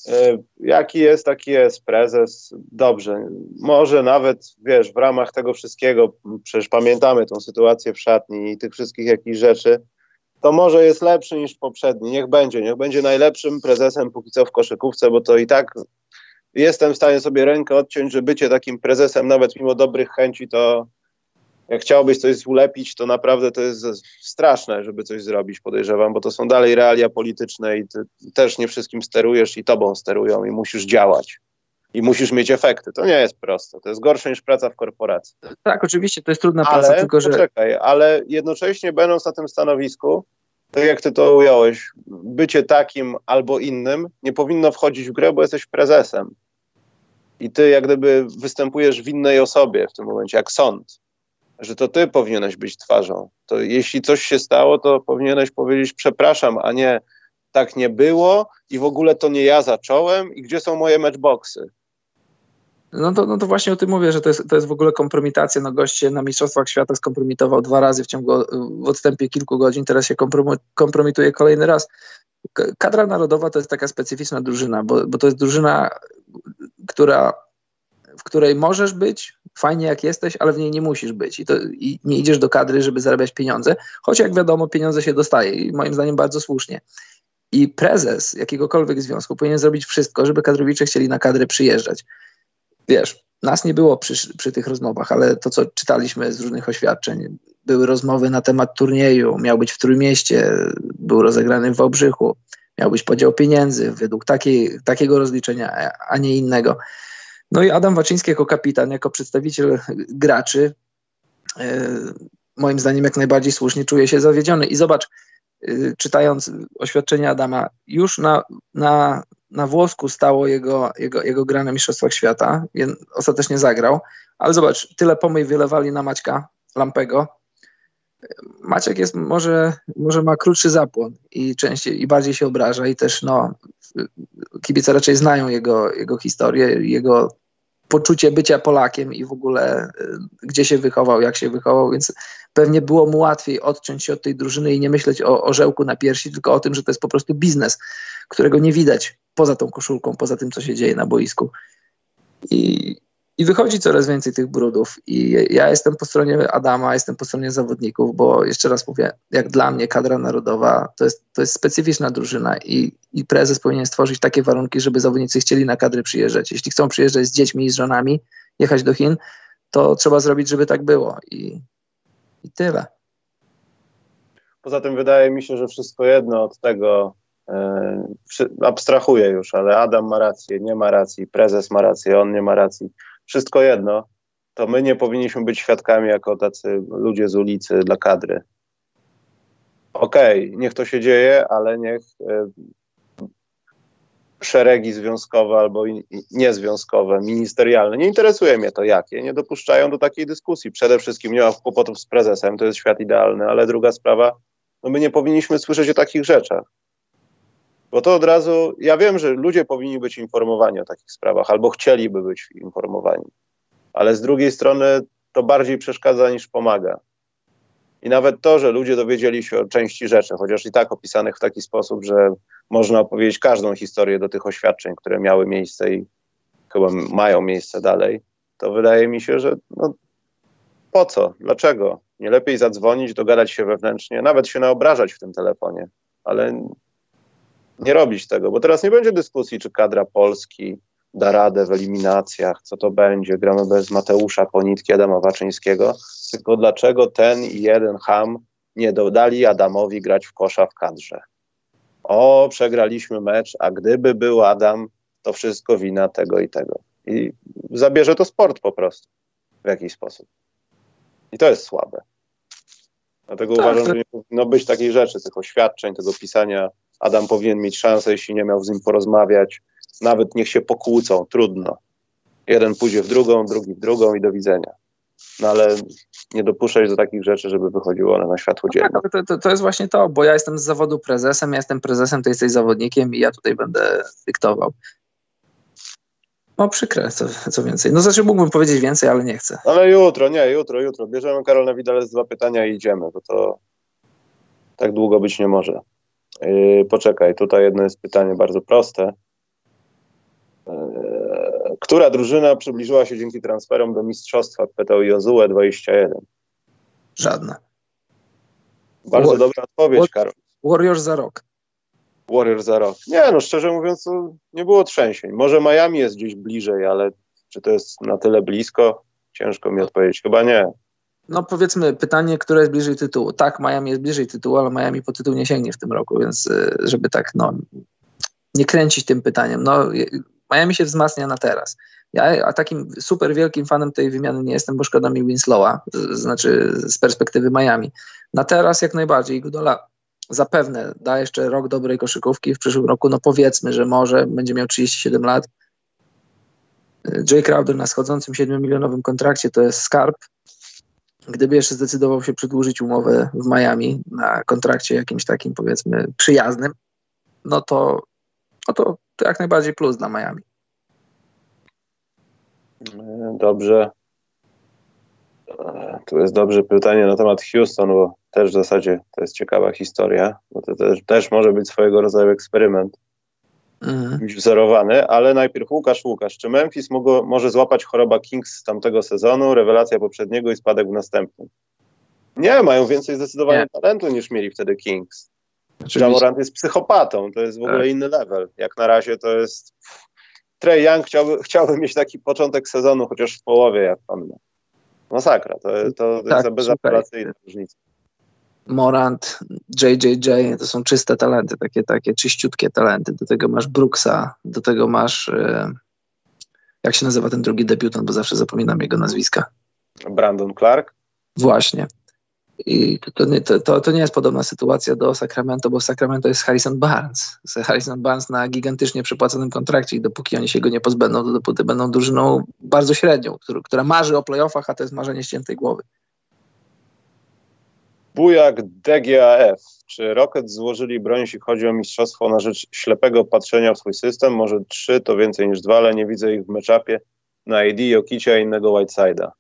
y, jaki jest, taki jest prezes, dobrze. Może nawet, wiesz, w ramach tego wszystkiego, przecież pamiętamy tą sytuację w szatni i tych wszystkich jakichś rzeczy, to może jest lepszy niż poprzedni. Niech będzie, niech będzie najlepszym prezesem póki co w koszykówce, bo to i tak jestem w stanie sobie rękę odciąć, że bycie takim prezesem, nawet mimo dobrych chęci, to jak chciałbyś coś ulepić, to naprawdę to jest straszne, żeby coś zrobić, podejrzewam, bo to są dalej realia polityczne i ty też nie wszystkim sterujesz i tobą sterują i musisz działać. I musisz mieć efekty. To nie jest proste. To jest gorsze niż praca w korporacji. Tak, oczywiście, to jest trudna praca, ale, tylko że. Poczekaj, ale jednocześnie będąc na tym stanowisku, tak jak ty to ująłeś, bycie takim albo innym nie powinno wchodzić w grę, bo jesteś prezesem. I ty jak gdyby występujesz w innej osobie w tym momencie, jak sąd, że to ty powinieneś być twarzą. To jeśli coś się stało, to powinieneś powiedzieć przepraszam, a nie tak nie było i w ogóle to nie ja zacząłem i gdzie są moje matchboxy. No to, no to właśnie o tym mówię, że to jest, to jest w ogóle kompromitacja. No goście na Mistrzostwach Świata skompromitował dwa razy w ciągu, w odstępie kilku godzin, teraz się kompromituje kolejny raz. Kadra narodowa to jest taka specyficzna drużyna, bo, bo to jest drużyna, która, w której możesz być, fajnie jak jesteś, ale w niej nie musisz być I, to, i nie idziesz do kadry, żeby zarabiać pieniądze, choć jak wiadomo pieniądze się dostaje i moim zdaniem bardzo słusznie. I prezes jakiegokolwiek związku powinien zrobić wszystko, żeby kadrowicze chcieli na kadrę przyjeżdżać wiesz, nas nie było przy, przy tych rozmowach, ale to, co czytaliśmy z różnych oświadczeń, były rozmowy na temat turnieju, miał być w Trójmieście, był rozegrany w Wałbrzychu, miał być podział pieniędzy według takiej, takiego rozliczenia, a nie innego. No i Adam Waczyński jako kapitan, jako przedstawiciel graczy, yy, moim zdaniem jak najbardziej słusznie czuje się zawiedziony. I zobacz, yy, czytając oświadczenie Adama, już na, na na włosku stało jego, jego, jego gra na Mistrzostwach Świata. Ostatecznie zagrał. Ale zobacz, tyle pomyj wylewali na Maćka Lampego. Maciek jest, może, może ma krótszy zapłon i częściej i bardziej się obraża i też no, kibice raczej znają jego, jego historię, jego poczucie bycia Polakiem i w ogóle y, gdzie się wychował, jak się wychował, więc pewnie było mu łatwiej odciąć się od tej drużyny i nie myśleć o orzełku na piersi, tylko o tym, że to jest po prostu biznes, którego nie widać poza tą koszulką, poza tym, co się dzieje na boisku. I, i wychodzi coraz więcej tych brudów. I ja jestem po stronie Adama, jestem po stronie zawodników, bo jeszcze raz mówię, jak dla mnie kadra narodowa to jest, to jest specyficzna drużyna i, i prezes powinien stworzyć takie warunki, żeby zawodnicy chcieli na kadry przyjeżdżać. Jeśli chcą przyjeżdżać z dziećmi i z żonami, jechać do Chin, to trzeba zrobić, żeby tak było. I, i tyle. Poza tym wydaje mi się, że wszystko jedno od tego, e, abstrahuję już, ale Adam ma rację, nie ma racji, prezes ma rację, on nie ma racji. Wszystko jedno, to my nie powinniśmy być świadkami jako tacy ludzie z ulicy dla kadry. Okej, okay, niech to się dzieje, ale niech e, szeregi związkowe albo niezwiązkowe, ministerialne, nie interesuje mnie to jakie, nie dopuszczają do takiej dyskusji. Przede wszystkim nie ma kłopotów z prezesem, to jest świat idealny, ale druga sprawa, no my nie powinniśmy słyszeć o takich rzeczach. Bo to od razu, ja wiem, że ludzie powinni być informowani o takich sprawach, albo chcieliby być informowani, ale z drugiej strony to bardziej przeszkadza niż pomaga. I nawet to, że ludzie dowiedzieli się o części rzeczy, chociaż i tak opisanych w taki sposób, że można opowiedzieć każdą historię do tych oświadczeń, które miały miejsce i chyba mają miejsce dalej, to wydaje mi się, że no, po co? Dlaczego? Nie lepiej zadzwonić, dogadać się wewnętrznie, nawet się naobrażać w tym telefonie, ale nie robić tego, bo teraz nie będzie dyskusji, czy kadra Polski da radę w eliminacjach, co to będzie, gramy bez Mateusza Ponitki, Adama Waczyńskiego, tylko dlaczego ten i jeden ham nie dodali Adamowi grać w kosza w kadrze. O, przegraliśmy mecz, a gdyby był Adam, to wszystko wina tego i tego. I zabierze to sport po prostu w jakiś sposób. I to jest słabe. Dlatego tak, uważam, że nie powinno być takich rzeczy, tych oświadczeń, tego pisania. Adam powinien mieć szansę, jeśli nie miał z nim porozmawiać. Nawet niech się pokłócą, trudno. Jeden pójdzie w drugą, drugi w drugą i do widzenia. No ale nie dopuszczać do takich rzeczy, żeby wychodziły one na światło dzienne. No tak, to, to, to, jest właśnie to, bo ja jestem z zawodu prezesem, ja jestem prezesem, ty jesteś zawodnikiem i ja tutaj będę dyktował. No przykre, co, co więcej. No znaczy mógłbym powiedzieć więcej, ale nie chcę. Ale jutro, nie, jutro, jutro. Bierzemy Karolę Widale z dwa pytania i idziemy, bo to tak długo być nie może. Yy, poczekaj, tutaj jedno jest pytanie bardzo proste. Yy, która drużyna przybliżyła się dzięki transferom do mistrzostwa? Pytał Jozue 21. Żadna. Bardzo War dobra odpowiedź, Karol. Warriors za rok. Warriors za rok. Nie, no szczerze mówiąc, nie było trzęsień. Może Miami jest gdzieś bliżej, ale czy to jest na tyle blisko? Ciężko mi odpowiedzieć. Chyba nie. No powiedzmy, pytanie, które jest bliżej tytułu. Tak, Miami jest bliżej tytułu, ale Miami po tytuł nie sięgnie w tym roku, więc y, żeby tak, no, nie kręcić tym pytaniem. No, Miami się wzmacnia na teraz. Ja a takim super wielkim fanem tej wymiany nie jestem, bo szkoda mi Winslowa, znaczy z perspektywy Miami. Na teraz jak najbardziej. Iguodala zapewne da jeszcze rok dobrej koszykówki. W przyszłym roku, no powiedzmy, że może będzie miał 37 lat. Jay Crowder na schodzącym 7-milionowym kontrakcie to jest skarb. Gdyby jeszcze zdecydował się przedłużyć umowę w Miami na kontrakcie jakimś takim, powiedzmy, przyjaznym, no to, no to, to jak najbardziej plus dla Miami. Dobrze. Tu jest dobrze pytanie na temat Houston, bo też w zasadzie to jest ciekawa historia, bo to też, też może być swojego rodzaju eksperyment mhm. wzorowany, ale najpierw Łukasz, Łukasz, czy Memphis mogło, może złapać choroba Kings z tamtego sezonu, rewelacja poprzedniego i spadek w następnym? Nie, mają więcej zdecydowanie nie. talentu niż mieli wtedy Kings. Jamorant jest psychopatą, to jest w ogóle tak. inny level. Jak na razie to jest... Trey Young chciałby, chciałby mieć taki początek sezonu, chociaż w połowie jak pan ma. Masakra, to, to, to tak, jest bezapelacyjna różnica. Morant, JJJ, to są czyste talenty, takie, takie czyściutkie talenty. Do tego masz Brooksa, do tego masz, e, jak się nazywa ten drugi debiutant, bo zawsze zapominam jego nazwiska. Brandon Clark? Właśnie. I to, to, to, to, nie jest podobna sytuacja do Sacramento, bo Sacramento jest Harrison Barnes. Harrison Barnes na gigantycznie przepłaconym kontrakcie i dopóki oni się go nie pozbędą, to dopóty będą drużyną bardzo średnią, która marzy o playoffach, a to jest marzenie ściętej głowy. Bujak DGAF. Czy Rocket złożyli broń, jeśli chodzi o mistrzostwo na rzecz ślepego patrzenia w swój system? Może trzy to więcej niż dwa, ale nie widzę ich w meczapie na AD, Jokicia i innego Whiteside'a.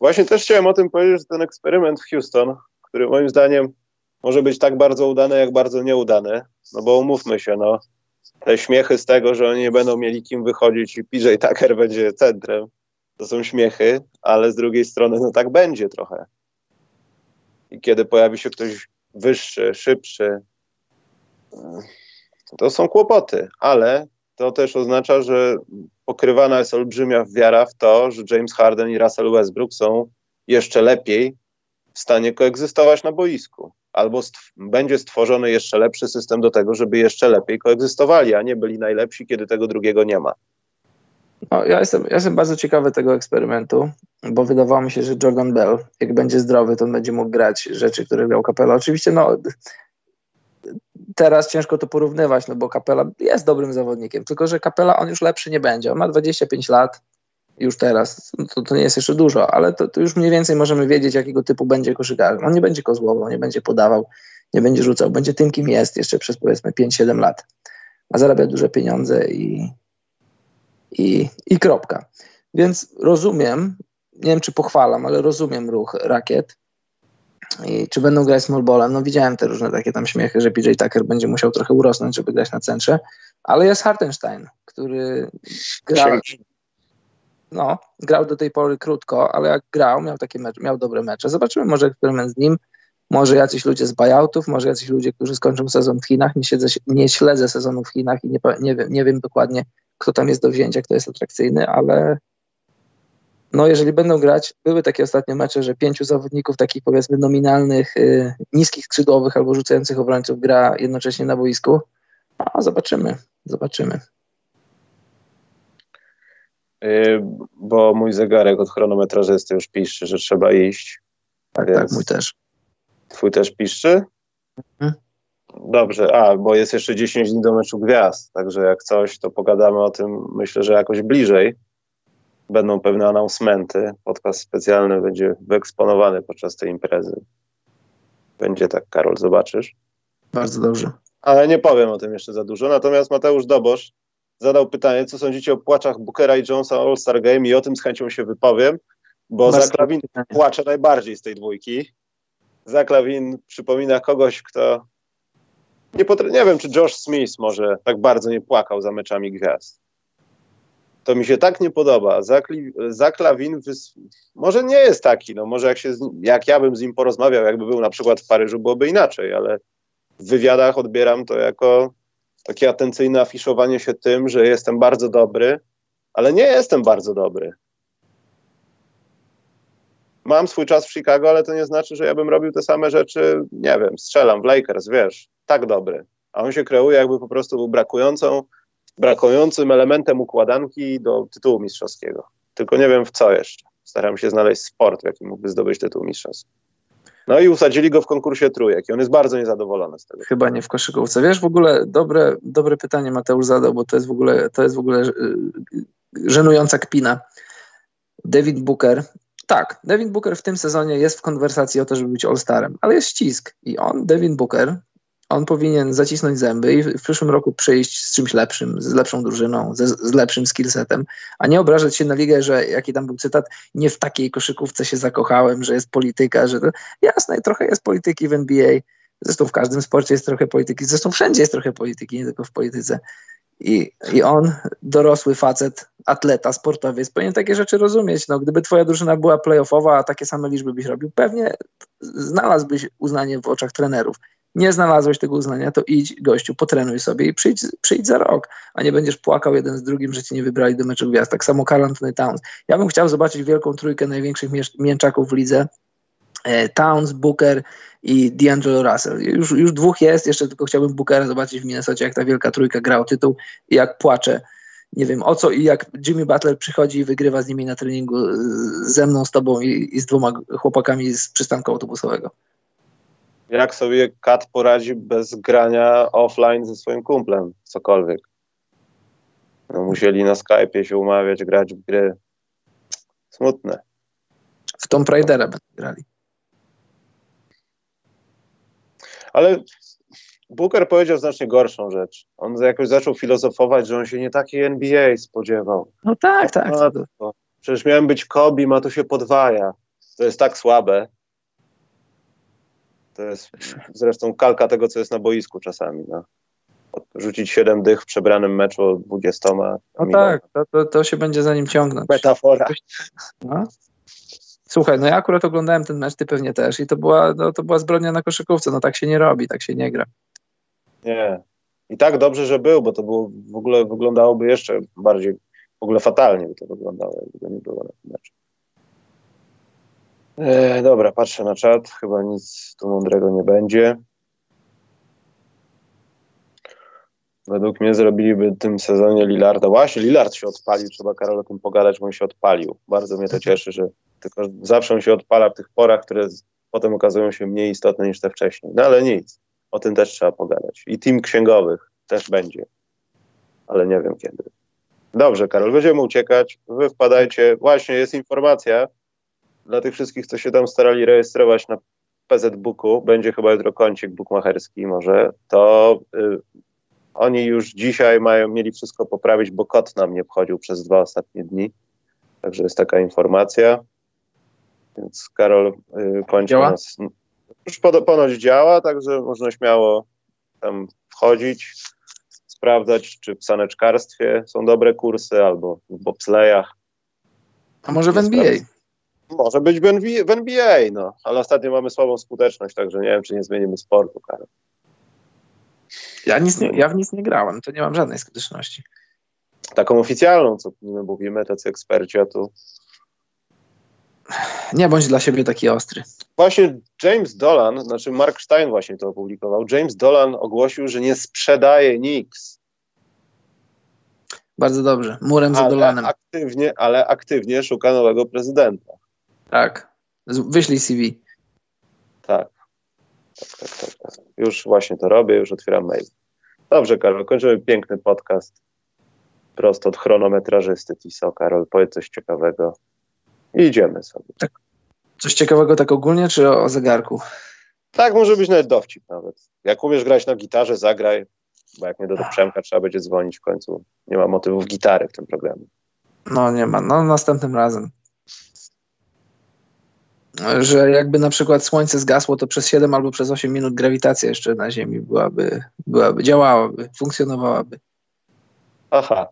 Właśnie też chciałem o tym powiedzieć, że ten eksperyment w Houston, który moim zdaniem może być tak bardzo udany, jak bardzo nieudany, no bo umówmy się, no, te śmiechy z tego, że oni nie będą mieli kim wychodzić i PJ Tucker będzie centrem, to są śmiechy, ale z drugiej strony, no tak będzie trochę. I kiedy pojawi się ktoś wyższy, szybszy, to są kłopoty, ale to też oznacza, że pokrywana jest olbrzymia wiara w to, że James Harden i Russell Westbrook są jeszcze lepiej w stanie koegzystować na boisku. Albo stw będzie stworzony jeszcze lepszy system do tego, żeby jeszcze lepiej koegzystowali, a nie byli najlepsi, kiedy tego drugiego nie ma. No, ja, jestem, ja jestem bardzo ciekawy tego eksperymentu, bo wydawało mi się, że Jordan Bell, jak będzie zdrowy, to będzie mógł grać rzeczy, które grał Kapela. Oczywiście, no, teraz ciężko to porównywać, no bo Kapela jest dobrym zawodnikiem, tylko że Kapela on już lepszy nie będzie. On ma 25 lat już teraz, no to, to nie jest jeszcze dużo, ale to, to, już mniej więcej możemy wiedzieć, jakiego typu będzie koszykarzem. On nie będzie kozłował, nie będzie podawał, nie będzie rzucał, będzie tym, kim jest jeszcze przez powiedzmy 5-7 lat. A zarabia duże pieniądze i, i, i kropka. Więc rozumiem, nie wiem czy pochwalam, ale rozumiem ruch rakiet. I czy będą grać small ballem? No widziałem te różne takie tam śmiechy, że PJ Tucker będzie musiał trochę urosnąć, żeby grać na centrze, ale jest Hartenstein, który grał, no, grał do tej pory krótko, ale jak grał, miał takie mecze, miał dobre mecze. Zobaczymy może eksperyment z nim, może jacyś ludzie z buyoutów, może jacyś ludzie, którzy skończą sezon w Chinach, nie, siedzę, nie śledzę sezonu w Chinach i nie, nie, wiem, nie wiem dokładnie, kto tam jest do wzięcia, kto jest atrakcyjny, ale no jeżeli będą grać, były takie ostatnie mecze, że pięciu zawodników takich powiedzmy nominalnych, y, niskich skrzydłowych albo rzucających obrońców gra jednocześnie na boisku. A zobaczymy, zobaczymy. Yy, bo mój zegarek od chronometrażysty już pisze, że trzeba iść. Tak, tak, mój też. Twój też piszczy? Mhm. Dobrze, a bo jest jeszcze 10 dni do meczu gwiazd, także jak coś, to pogadamy o tym myślę, że jakoś bliżej będą pewne announcementy. Podcast specjalny będzie wyeksponowany podczas tej imprezy. Będzie tak, Karol, zobaczysz. Bardzo dobrze. Ale nie powiem o tym jeszcze za dużo. Natomiast Mateusz Dobosz zadał pytanie, co sądzicie o płaczach Bookera i Jonesa All-Star Game i o tym z chęcią się wypowiem, bo Zaklawin płacze najbardziej z tej dwójki. Zaklawin przypomina kogoś, kto nie, nie wiem, czy Josh Smith może tak bardzo nie płakał za meczami gwiazd to mi się tak nie podoba. Zaklawin wys... może nie jest taki, no może jak, się z... jak ja bym z nim porozmawiał, jakby był na przykład w Paryżu, byłoby inaczej, ale w wywiadach odbieram to jako takie atencyjne afiszowanie się tym, że jestem bardzo dobry, ale nie jestem bardzo dobry. Mam swój czas w Chicago, ale to nie znaczy, że ja bym robił te same rzeczy, nie wiem, strzelam w Lakers, wiesz, tak dobry. A on się kreuje, jakby po prostu był brakującą brakującym elementem układanki do tytułu mistrzowskiego. Tylko nie wiem w co jeszcze. Staram się znaleźć sport, w jakim mógłby zdobyć tytuł mistrzowski. No i usadzili go w konkursie trójek i on jest bardzo niezadowolony z tego. Chyba nie w koszykówce. Wiesz, w ogóle dobre, dobre pytanie Mateusz zadał, bo to jest w ogóle, to jest w ogóle y, żenująca kpina. David Booker. Tak, David Booker w tym sezonie jest w konwersacji o to, żeby być All-Starem, ale jest ścisk i on, David Booker, on powinien zacisnąć zęby i w przyszłym roku przyjść z czymś lepszym, z lepszą drużyną, z, z lepszym skillsetem, a nie obrażać się na ligę, że jaki tam był cytat, nie w takiej koszykówce się zakochałem, że jest polityka, że to, jasne, trochę jest polityki w NBA, zresztą w każdym sporcie jest trochę polityki, zresztą wszędzie jest trochę polityki, nie tylko w polityce. I, I on, dorosły facet, atleta, sportowiec, powinien takie rzeczy rozumieć. No, gdyby twoja drużyna była playoffowa, a takie same liczby byś robił, pewnie znalazłbyś uznanie w oczach trenerów nie znalazłeś tego uznania, to idź, gościu, potrenuj sobie i przyjdź, przyjdź za rok, a nie będziesz płakał jeden z drugim, że ci nie wybrali do meczu gwiazd. Tak samo Carl Anthony Towns. Ja bym chciał zobaczyć wielką trójkę największych mięczaków w lidze. E, Towns, Booker i D'Angelo Russell. Już, już dwóch jest, jeszcze tylko chciałbym Bookera zobaczyć w Minnesota, jak ta wielka trójka gra o tytuł i jak płacze. Nie wiem o co i jak Jimmy Butler przychodzi i wygrywa z nimi na treningu ze mną, z tobą i, i z dwoma chłopakami z przystanku autobusowego jak sobie Kat poradzi bez grania offline ze swoim kumplem, cokolwiek. No, musieli na Skype'ie się umawiać, grać w gry. Smutne. W Tomb Raidera będą grali. Ale Booker powiedział znacznie gorszą rzecz. On jakoś zaczął filozofować, że on się nie takiej NBA spodziewał. No tak, tak. No, przecież miałem być Kobi, a to się podwaja. To jest tak słabe. To jest zresztą kalka tego, co jest na boisku czasami. No. Rzucić 7 dych w przebranym meczu 20. No tak, to, to, to, się będzie za nim ciągnąć. Metafora. No. Słuchaj, no ja akurat oglądałem ten mecz, ty pewnie też i to była, no, to była zbrodnia na koszykówce, no tak się nie robi, tak się nie gra. Nie. I tak dobrze, że był, bo to było, w ogóle wyglądałoby jeszcze bardziej, w ogóle fatalnie by to wyglądało, jakby go nie było na tym meczu. E, dobra, patrzę na czat. Chyba nic tu mądrego nie będzie. Według mnie zrobiliby w tym sezonie Lillarda. Właśnie, Lillard się odpalił. Trzeba Karol o tym pogadać, bo on się odpalił. Bardzo mnie to cieszy, że tylko zawsze on się odpala w tych porach, które potem okazują się mniej istotne niż te wcześniej. No ale nic. O tym też trzeba pogadać. I team księgowych też będzie. Ale nie wiem kiedy. Dobrze, Karol, będziemy uciekać. Wy wpadajcie. Właśnie jest informacja, dla tych wszystkich, co się tam starali rejestrować na PZ Booku, będzie chyba jutro kącik bukmacherski może, to y, oni już dzisiaj mają, mieli wszystko poprawić, bo kot nam nie wchodził przez dwa ostatnie dni. Także jest taka informacja. Więc Karol y, kończy działa? nas. Już ponoć działa, także można śmiało tam wchodzić, sprawdzać, czy w saneczkarstwie są dobre kursy, albo w bobslejach. A może w NBA? Może być w NBA, w NBA, no, ale ostatnio mamy słabą skuteczność, także nie wiem, czy nie zmienimy sportu, Karol. Ja, nic nie, ja w nic nie grałem, to nie mam żadnej skuteczności. Taką oficjalną, co my mówimy, tacy eksperci, a tu... Nie bądź dla siebie taki ostry. Właśnie James Dolan, znaczy Mark Stein właśnie to opublikował, James Dolan ogłosił, że nie sprzedaje Nix. Bardzo dobrze, murem za Dolanem. Aktywnie, ale aktywnie szuka nowego prezydenta. Tak. Wyślij CV. Tak. Tak, tak, tak, tak. Już właśnie to robię, już otwieram mail. Dobrze, Karol, kończymy piękny podcast. Prosto od chronometrażysty Tiso. Karol, powiedz coś ciekawego. I idziemy sobie. Tak. Coś ciekawego tak ogólnie, czy o zegarku? Tak, może być nawet dowcip nawet. Jak umiesz grać na gitarze, zagraj, bo jak nie do, Przemka trzeba będzie dzwonić w końcu. Nie ma motywów gitary w tym programie. No nie ma, no następnym razem że jakby na przykład słońce zgasło, to przez 7 albo przez 8 minut grawitacja jeszcze na Ziemi byłaby, byłaby działałaby, funkcjonowałaby. Aha.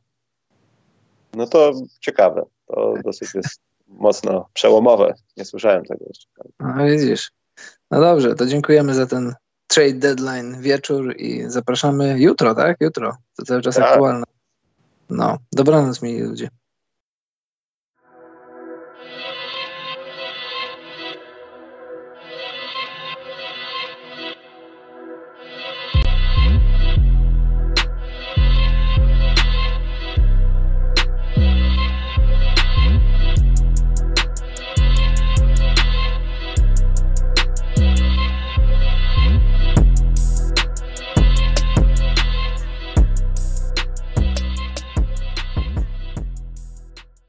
No to ciekawe. To dosyć jest mocno przełomowe. Nie słyszałem tego jeszcze. No widzisz. No dobrze, to dziękujemy za ten trade deadline wieczór i zapraszamy jutro, tak? Jutro. To cały czas tak. aktualne. No, dobranoc, mili ludzie.